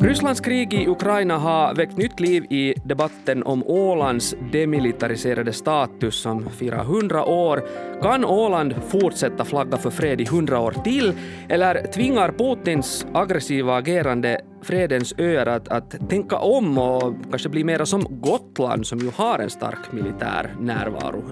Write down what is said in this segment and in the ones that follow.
Rysslands krig i Ukraina har väckt nytt liv i debatten om Ålands demilitariserade status som firar 100 år. Kan Åland fortsätta flagga för fred i 100 år till? Eller tvingar Putins aggressiva agerande fredens öar att, att tänka om och kanske bli mera som Gotland som ju har en stark militär närvaro.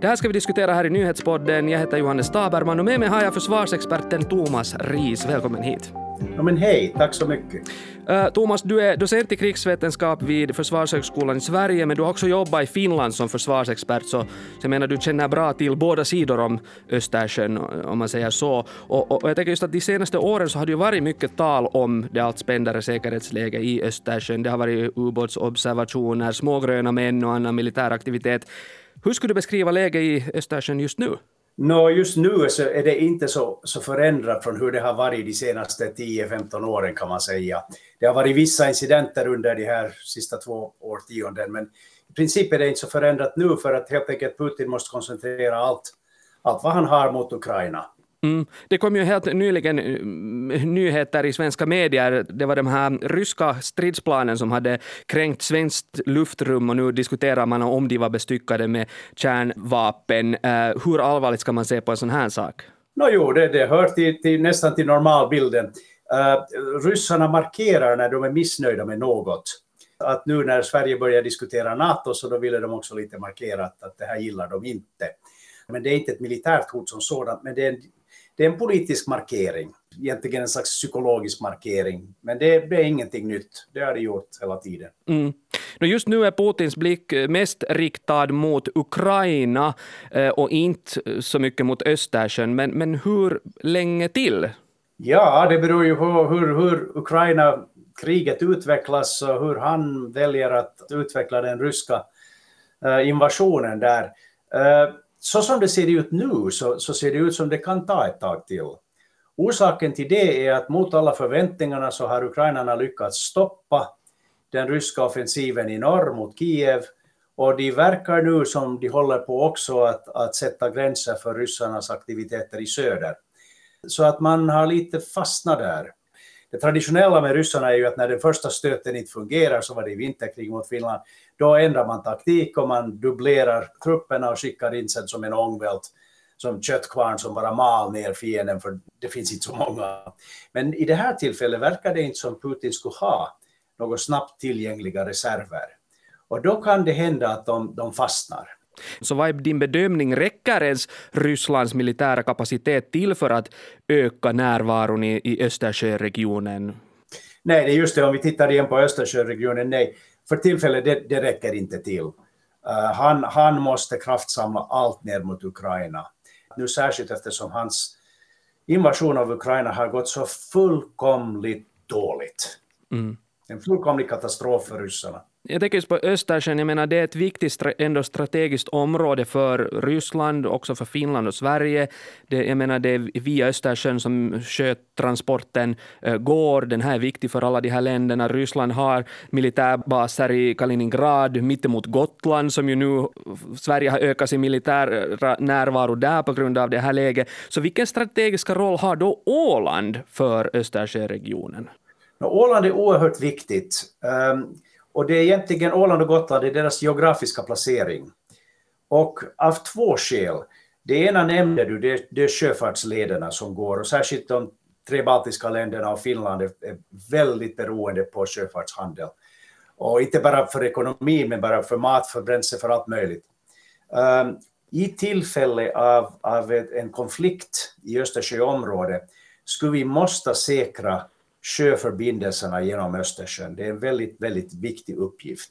Det här ska vi diskutera här i Nyhetspodden. Jag heter Johannes Taberman och med mig har jag försvarsexperten Thomas Ries. Välkommen hit. Ja, men hej, tack så mycket. Uh, Thomas, du är docent i krigsvetenskap vid Försvarshögskolan i Sverige, men du har också jobbat i Finland som försvarsexpert, så, så jag menar du känner bra till båda sidor om Östersjön, om man säger så. Och, och, och jag tänker just att de senaste åren så har det ju varit mycket tal om det allt spändare säkerhetsläget i Östersjön. Det har varit ubåtsobservationer, smågröna män och annan militär aktivitet. Hur skulle du beskriva läget i Östersjön just nu? No, just nu så är det inte så, så förändrat från hur det har varit de senaste 10-15 åren kan man säga. Det har varit vissa incidenter under de här sista två årtionden, men i princip är det inte så förändrat nu för att helt enkelt Putin måste koncentrera allt, allt vad han har mot Ukraina. Mm. Det kom ju helt nyligen eh, nyheter i svenska medier. Det var de här ryska stridsplanen som hade kränkt svenskt luftrum och nu diskuterar man om de var bestyckade med kärnvapen. Eh, hur allvarligt ska man se på en sån här sak? No, jo, det, det hör till, till, nästan till normalbilden. Uh, ryssarna markerar när de är missnöjda med något. Att nu när Sverige börjar diskutera NATO så då ville de också lite markera att, att det här gillar de inte. Men det är inte ett militärt hot som sådant, men det är en det är en politisk markering, egentligen en slags psykologisk markering. Men det, det är ingenting nytt, det har det gjort hela tiden. Mm. Just nu är Putins blick mest riktad mot Ukraina eh, och inte så mycket mot Östersjön. Men, men hur länge till? Ja, det beror ju på hur, hur Ukraina-kriget utvecklas och hur han väljer att utveckla den ryska eh, invasionen där. Så som det ser ut nu så, så ser det ut som det kan ta ett tag till. Orsaken till det är att mot alla förväntningarna så har ukrainarna lyckats stoppa den ryska offensiven i norr mot Kiev och de verkar nu som de håller på också att, att sätta gränser för ryssarnas aktiviteter i söder. Så att man har lite fastnat där. Det traditionella med ryssarna är ju att när den första stöten inte fungerar, så var det i vinterkrig mot Finland, då ändrar man taktik och man dubblerar trupperna och skickar in sig som en ångvält, som köttkvarn som bara mal ner fienden, för det finns inte så många. Men i det här tillfället verkar det inte som Putin skulle ha några snabbt tillgängliga reserver. Och då kan det hända att de, de fastnar. Så vad är din bedömning, räcker ens Rysslands militära kapacitet till för att öka närvaron i, i Östersjöregionen? Nej, det är just det, om vi tittar igen på Östersjöregionen, nej, för tillfället det, det räcker inte till. Uh, han, han måste kraftsamla allt ner mot Ukraina. Nu särskilt eftersom hans invasion av Ukraina har gått så fullkomligt dåligt. Mm. En fullkomlig katastrof för ryssarna. Jag tänker just på Östersjön, jag menar det är ett viktigt ändå strategiskt område för Ryssland, också för Finland och Sverige. Det, jag menar det är via Östersjön som sjötransporten eh, går, den här är viktig för alla de här länderna. Ryssland har militärbaser i Kaliningrad, mittemot Gotland, som ju nu Sverige har ökat sin militära närvaro där på grund av det här läget. Så vilken strategiska roll har då Åland för Östersjöregionen? Åland är oerhört viktigt. Um, och det är egentligen Åland och Gotland, det är deras geografiska placering. Och av två skäl. Det ena nämnde du, det, det är sjöfartslederna som går, och särskilt de tre baltiska länderna och Finland är, är väldigt beroende på sjöfartshandel. Och inte bara för ekonomi, men bara för mat, för bränsle, för allt möjligt. Um, I tillfälle av, av en konflikt i Östersjöområdet skulle vi måste säkra sjöförbindelserna genom Östersjön. Det är en väldigt, väldigt viktig uppgift.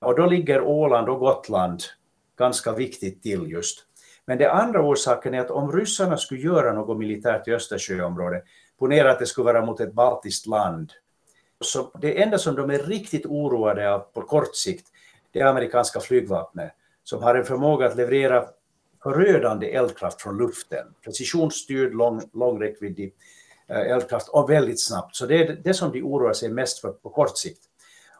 Och då ligger Åland och Gotland ganska viktigt till just. Men det andra orsaken är att om ryssarna skulle göra något militärt i Östersjöområdet, ponera att det skulle vara mot ett baltiskt land, så det enda som de är riktigt oroade av på kort sikt, det är amerikanska flygvapnet, som har en förmåga att leverera förödande eldkraft från luften, precisionsstyrd, lång, lång räckviddig Eh, eldkraft och väldigt snabbt. Så det är det som de oroar sig mest för på kort sikt.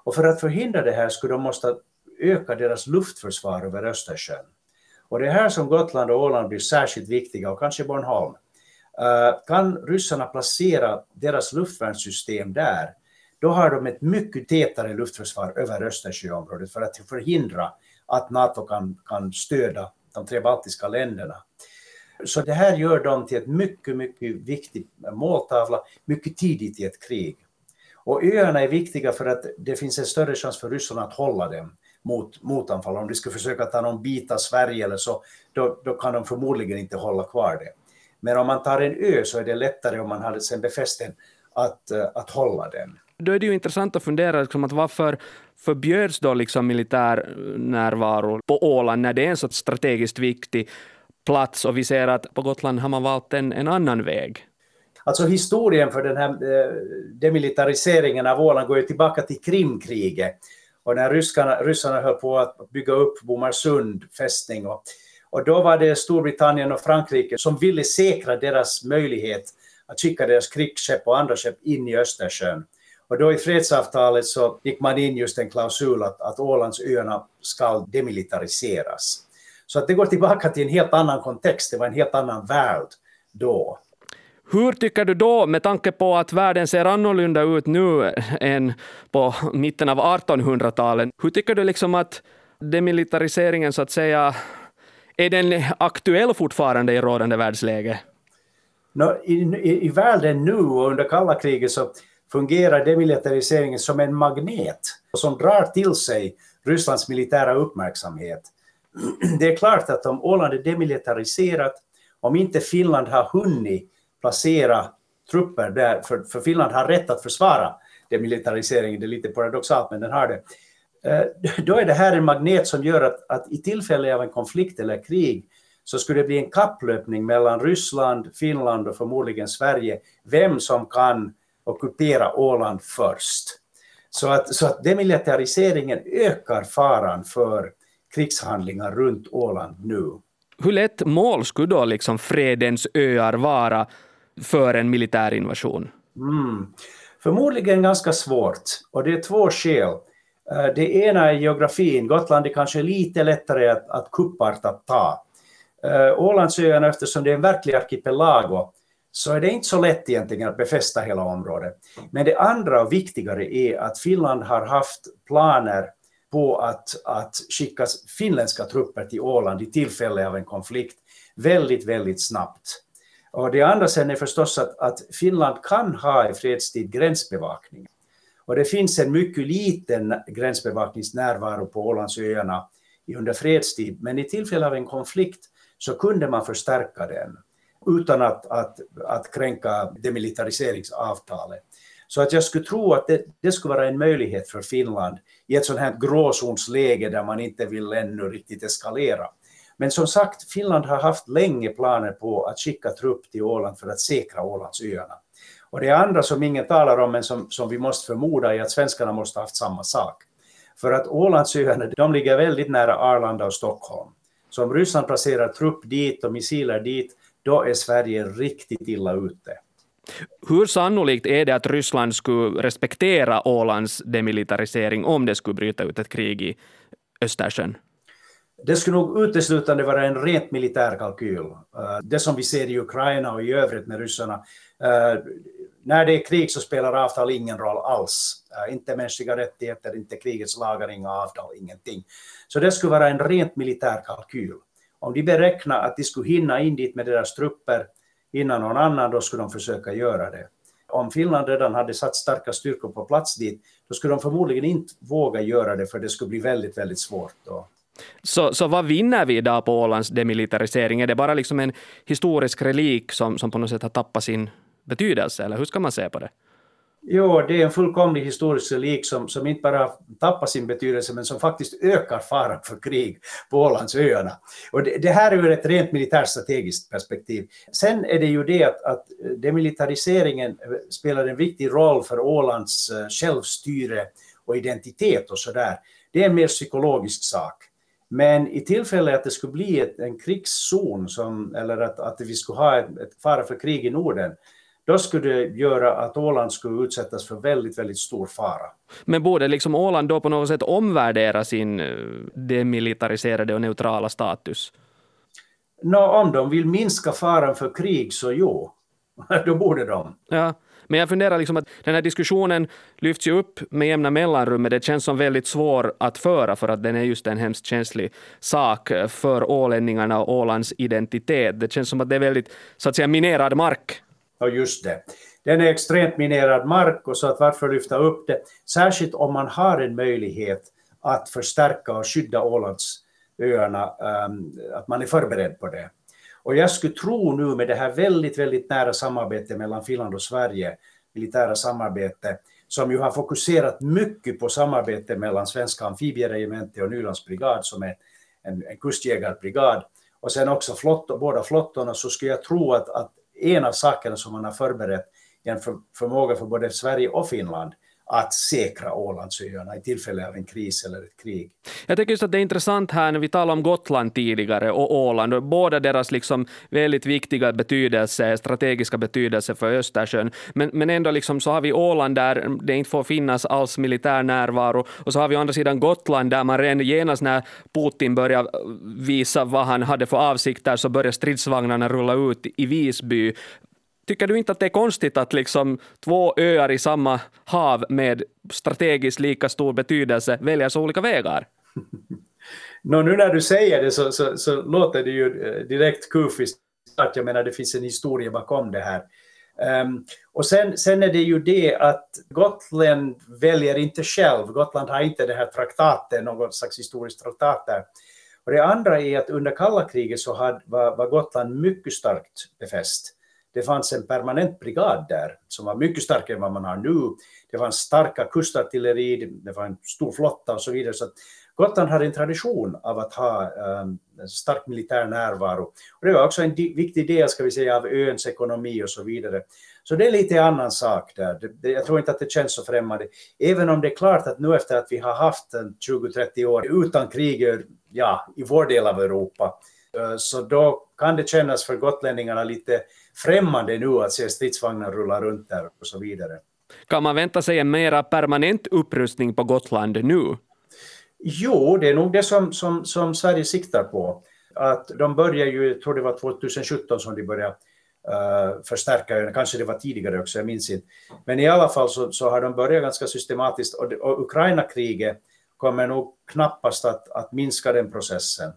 Och för att förhindra det här skulle de måste öka deras luftförsvar över Östersjön. Och det är här som Gotland och Åland blir särskilt viktiga, och kanske Bornholm. Eh, kan ryssarna placera deras luftvärnssystem där, då har de ett mycket tätare luftförsvar över Östersjöområdet för att förhindra att NATO kan, kan stödja de tre baltiska länderna. Så det här gör dem till ett mycket, mycket viktig måltavla mycket tidigt i ett krig. Och öarna är viktiga för att det finns en större chans för Ryssland att hålla dem mot motanfall. Om de skulle försöka ta någon bit av Sverige eller så, då, då kan de förmodligen inte hålla kvar det. Men om man tar en ö så är det lättare om man har sen befäst den att, eh, att hålla den. Då är det ju intressant att fundera liksom att varför förbjöds då liksom militär eh, närvaro på Åland när det är en så strategiskt viktig plats och vi ser att på Gotland har man valt en, en annan väg. Alltså historien för den här eh, demilitariseringen av Åland går ju tillbaka till Krimkriget och när ryskarna, ryssarna höll på att bygga upp Bomarsund fästning och, och då var det Storbritannien och Frankrike som ville säkra deras möjlighet att skicka deras krigsskepp och andra skepp in i Östersjön. Och då i fredsavtalet så gick man in just en klausul att, att Ålandsöarna ska demilitariseras. Så att det går tillbaka till en helt annan kontext, det var en helt annan värld då. Hur tycker du då, med tanke på att världen ser annorlunda ut nu än på mitten av 1800-talet, hur tycker du liksom att demilitariseringen så att säga, är den aktuell fortfarande i rådande världsläge? No, i, i, I världen nu och under kalla kriget så fungerar demilitariseringen som en magnet som drar till sig Rysslands militära uppmärksamhet. Det är klart att om Åland är demilitariserat, om inte Finland har hunnit placera trupper där, för, för Finland har rätt att försvara demilitariseringen, det är lite paradoxalt men den har det. Eh, då är det här en magnet som gör att, att i tillfälle av en konflikt eller krig så skulle det bli en kapplöpning mellan Ryssland, Finland och förmodligen Sverige, vem som kan ockupera Åland först. Så att, så att demilitariseringen ökar faran för krigshandlingar runt Åland nu. Hur lätt mål skulle då liksom fredens öar vara för en militär invasion? Mm. Förmodligen ganska svårt, och det är två skäl. Eh, det ena är geografin. Gotland är kanske lite lättare att, att kuppartat ta. Eh, Ålandsöarna, eftersom det är en verklig arkipelag, så är det inte så lätt egentligen att befästa hela området. Men det andra och viktigare är att Finland har haft planer på att, att skicka finländska trupper till Åland i tillfälle av en konflikt väldigt, väldigt snabbt. Och det andra sen är förstås att, att Finland kan ha i fredstid gränsbevakning. Och det finns en mycket liten gränsbevakningsnärvaro på Ålandsöarna under fredstid, men i tillfälle av en konflikt så kunde man förstärka den utan att, att, att kränka demilitariseringsavtalet. Så att jag skulle tro att det, det skulle vara en möjlighet för Finland i ett sånt här gråzonsläge där man inte vill ännu riktigt eskalera. Men som sagt, Finland har haft länge planer på att skicka trupp till Åland för att säkra Ålandsöarna. Och det andra som ingen talar om, men som, som vi måste förmoda, är att svenskarna måste ha haft samma sak. För att Ålandsöarna, de ligger väldigt nära Arlanda och Stockholm. Så om Ryssland placerar trupp dit och missiler dit, då är Sverige riktigt illa ute. Hur sannolikt är det att Ryssland skulle respektera Ålands demilitarisering om det skulle bryta ut ett krig i Östersjön? Det skulle nog uteslutande vara en rent militär kalkyl. Eh, det som vi ser i Ukraina och i övrigt med ryssarna. Eh, när det är krig så spelar avtal ingen roll alls. Eh, inte mänskliga rättigheter, inte krigets lagar, inga avtal, ingenting. Så det skulle vara en rent militär kalkyl. Om de beräknar att de skulle hinna in dit med deras trupper innan någon annan, då skulle de försöka göra det. Om Finland redan hade satt starka styrkor på plats dit, då skulle de förmodligen inte våga göra det, för det skulle bli väldigt, väldigt svårt. Då. Så, så vad vinner vi idag på Ålands demilitarisering? Är det bara liksom en historisk relik som, som på något sätt har tappat sin betydelse, eller hur ska man se på det? Jo, det är en fullkomlig historisk relik som, som inte bara tappar sin betydelse men som faktiskt ökar faran för krig på Ålandsöarna. Och det, det här är ur ett rent militärstrategiskt perspektiv. Sen är det ju det att, att demilitariseringen eh, spelar en viktig roll för Ålands eh, självstyre och identitet och sådär. Det är en mer psykologisk sak. Men i tillfälle att det skulle bli ett, en krigszon, som, eller att, att vi skulle ha ett, ett fara för krig i Norden, då skulle det göra att Åland skulle utsättas för väldigt, väldigt stor fara. Men borde liksom Åland då på något sätt omvärdera sin eh, demilitariserade och neutrala status? Nå, om de vill minska faran för krig så jo. då borde de. Ja. Men jag funderar liksom att den här diskussionen lyfts ju upp med jämna mellanrum, men det känns som väldigt svår att föra för att den är just en hemskt känslig sak för ålänningarna och Ålands identitet. Det känns som att det är väldigt, så att säga, minerad mark. Ja, just det. Den är extremt minerad mark och så att varför lyfta upp det? Särskilt om man har en möjlighet att förstärka och skydda Ålandsöarna, ehm, att man är förberedd på det. Och jag skulle tro nu med det här väldigt, väldigt nära samarbetet mellan Finland och Sverige, militära samarbete, som ju har fokuserat mycket på samarbete mellan svenska amfibieregementet och Nylands brigad som är en, en kustjägarbrigad, och sen också flott, båda flottorna, så skulle jag tro att, att en av sakerna som man har förberett en för, förmåga för både Sverige och Finland att säkra Ålandsöarna i tillfälle av en kris eller ett krig. Jag tycker just att det är intressant här när vi talar om Gotland tidigare och Åland och båda deras liksom väldigt viktiga betydelse, strategiska betydelse för Östersjön. Men, men ändå liksom så har vi Åland där det inte får finnas alls militär närvaro och så har vi å andra sidan Gotland där man redan genast när Putin börjar visa vad han hade för avsikter så börjar stridsvagnarna rulla ut i Visby Tycker du inte att det är konstigt att liksom två öar i samma hav med strategiskt lika stor betydelse väljer så olika vägar? Nå, nu när du säger det så, så, så låter det ju eh, direkt kufiskt. Jag menar, det finns en historia bakom det här. Um, och sen, sen är det ju det att Gotland väljer inte själv. Gotland har inte det här traktaten, någon slags historiskt traktat där. Och det andra är att under kalla kriget så had, var, var Gotland mycket starkt befäst. Det fanns en permanent brigad där som var mycket starkare än vad man har nu. Det fanns starka kustartilleri, det var en stor flotta och så vidare. Så Gotland hade en tradition av att ha um, stark militär närvaro. Och det var också en viktig del ska vi säga, av öns ekonomi och så vidare. Så det är lite annan sak där. Det, det, jag tror inte att det känns så främmande. Även om det är klart att nu efter att vi har haft 20-30 år utan krig ja, i vår del av Europa, uh, så då kan det kännas för gotlänningarna lite främmande nu att se stridsvagnar rulla runt där och så vidare. Kan man vänta sig en mera permanent upprustning på Gotland nu? Jo, det är nog det som, som, som Sverige siktar på. Att de börjar ju, jag tror det var 2017 som de började uh, förstärka kanske det var tidigare också, jag minns inte. Men i alla fall så, så har de börjat ganska systematiskt och, och Ukraina-kriget kommer nog knappast att, att minska den processen.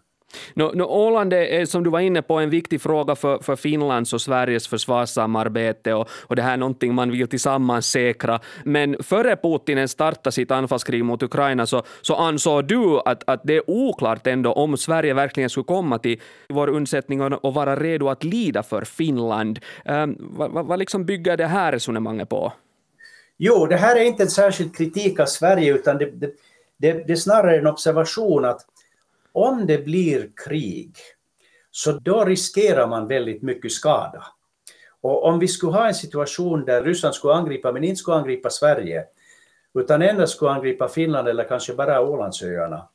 No, no, Åland är, som du var inne på, en viktig fråga för, för Finlands och Sveriges försvarssamarbete och, och det här är någonting man vill tillsammans säkra. Men före Putin startade sitt anfallskrig mot Ukraina så, så ansåg du att, att det är oklart ändå om Sverige verkligen skulle komma till vår undsättning och, och vara redo att lida för Finland. Um, vad, vad, vad liksom bygger det här resonemanget på? Jo, det här är inte en särskild kritik av Sverige utan det, det, det, det är snarare en observation att om det blir krig, så då riskerar man väldigt mycket skada. Och om vi skulle ha en situation där Ryssland skulle angripa, men inte skulle angripa Sverige, utan endast skulle angripa Finland eller kanske bara Ålandsöarna,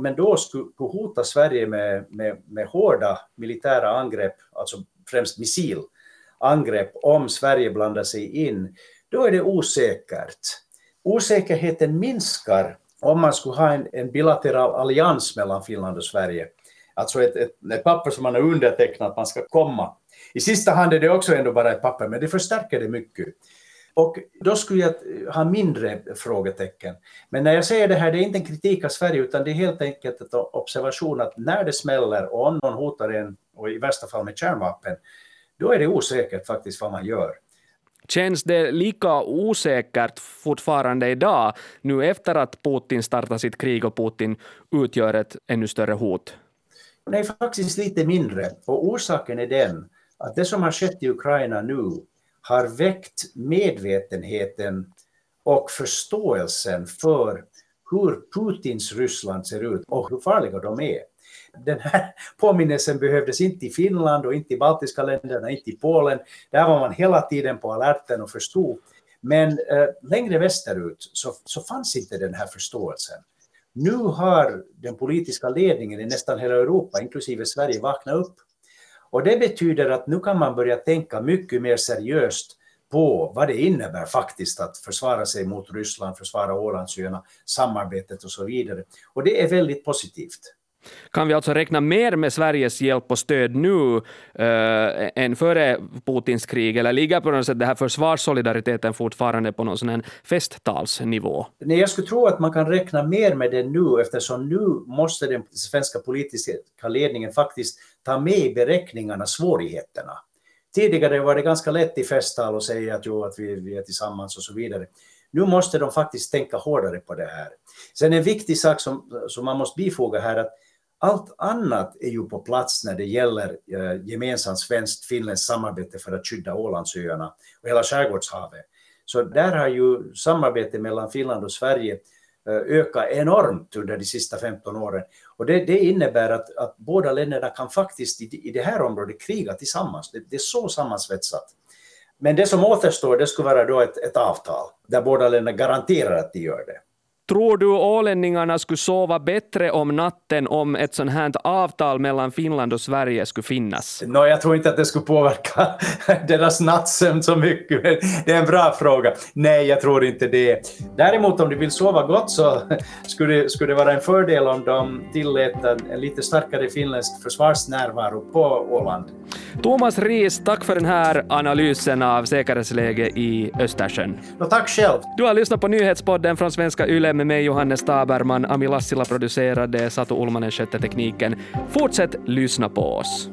men då skulle hota Sverige med, med, med hårda militära angrepp, alltså främst missilangrepp, om Sverige blandar sig in, då är det osäkert. Osäkerheten minskar om man skulle ha en, en bilateral allians mellan Finland och Sverige, alltså ett, ett, ett papper som man har undertecknat att man ska komma. I sista hand är det också ändå bara ett papper, men det förstärker det mycket. Och då skulle jag ha mindre frågetecken. Men när jag säger det här, det är inte en kritik av Sverige, utan det är helt enkelt en observation att när det smäller och om någon hotar en, och i värsta fall med kärnvapen, då är det osäkert faktiskt vad man gör. Känns det lika osäkert fortfarande idag, nu efter att Putin startar sitt krig och Putin utgör ett ännu större hot? Nej, faktiskt lite mindre. Och orsaken är den att det som har skett i Ukraina nu har väckt medvetenheten och förståelsen för hur Putins Ryssland ser ut och hur farliga de är den här påminnelsen behövdes inte i Finland och inte i baltiska länderna, inte i Polen. Där var man hela tiden på alerten och förstod. Men eh, längre västerut så, så fanns inte den här förståelsen. Nu har den politiska ledningen i nästan hela Europa, inklusive Sverige, vaknat upp. Och det betyder att nu kan man börja tänka mycket mer seriöst på vad det innebär faktiskt att försvara sig mot Ryssland, försvara Ålandsöarna, samarbetet och så vidare. Och det är väldigt positivt. Kan vi alltså räkna mer med Sveriges hjälp och stöd nu eh, än före Putins krig, eller ligger på något sätt det här försvarssolidariteten fortfarande på någon sån festtalsnivå? Nej, jag skulle tro att man kan räkna mer med det nu, eftersom nu måste den svenska politiska ledningen faktiskt ta med i beräkningarna svårigheterna. Tidigare var det ganska lätt i festtal att säga att, jo, att vi, vi är tillsammans och så vidare. Nu måste de faktiskt tänka hårdare på det här. Sen en viktig sak som, som man måste bifoga här att allt annat är ju på plats när det gäller eh, gemensamt svenskt-finländskt samarbete för att skydda Ålandsöarna och hela skärgårdshavet. Så där har ju samarbetet mellan Finland och Sverige eh, ökat enormt under de sista 15 åren. Och det, det innebär att, att, båda länderna kan faktiskt i, i det här området kriga tillsammans. Det, det är så sammansvetsat. Men det som återstår det skulle vara då ett, ett avtal där båda länderna garanterar att de gör det. Tror du ålänningarna skulle sova bättre om natten om ett sånt här avtal mellan Finland och Sverige skulle finnas? No, jag tror inte att det skulle påverka deras nattsömn så mycket. Det är en bra fråga. Nej, jag tror inte det. Däremot om de vill sova gott så skulle skulle det vara en fördel om de tillät en, lite starkare finländsk försvarsnärvaro på Åland. Thomas Ries, tack för den här analysen av säkerhetsläget i Östersjön. No, tack själv. Du har lyssnat på nyhetspodden från Svenska Yle med mig Johannes Taberman, Ami Lassila producerade, Satu Ulmanen skötte tekniken. Fortsätt lyssna på oss.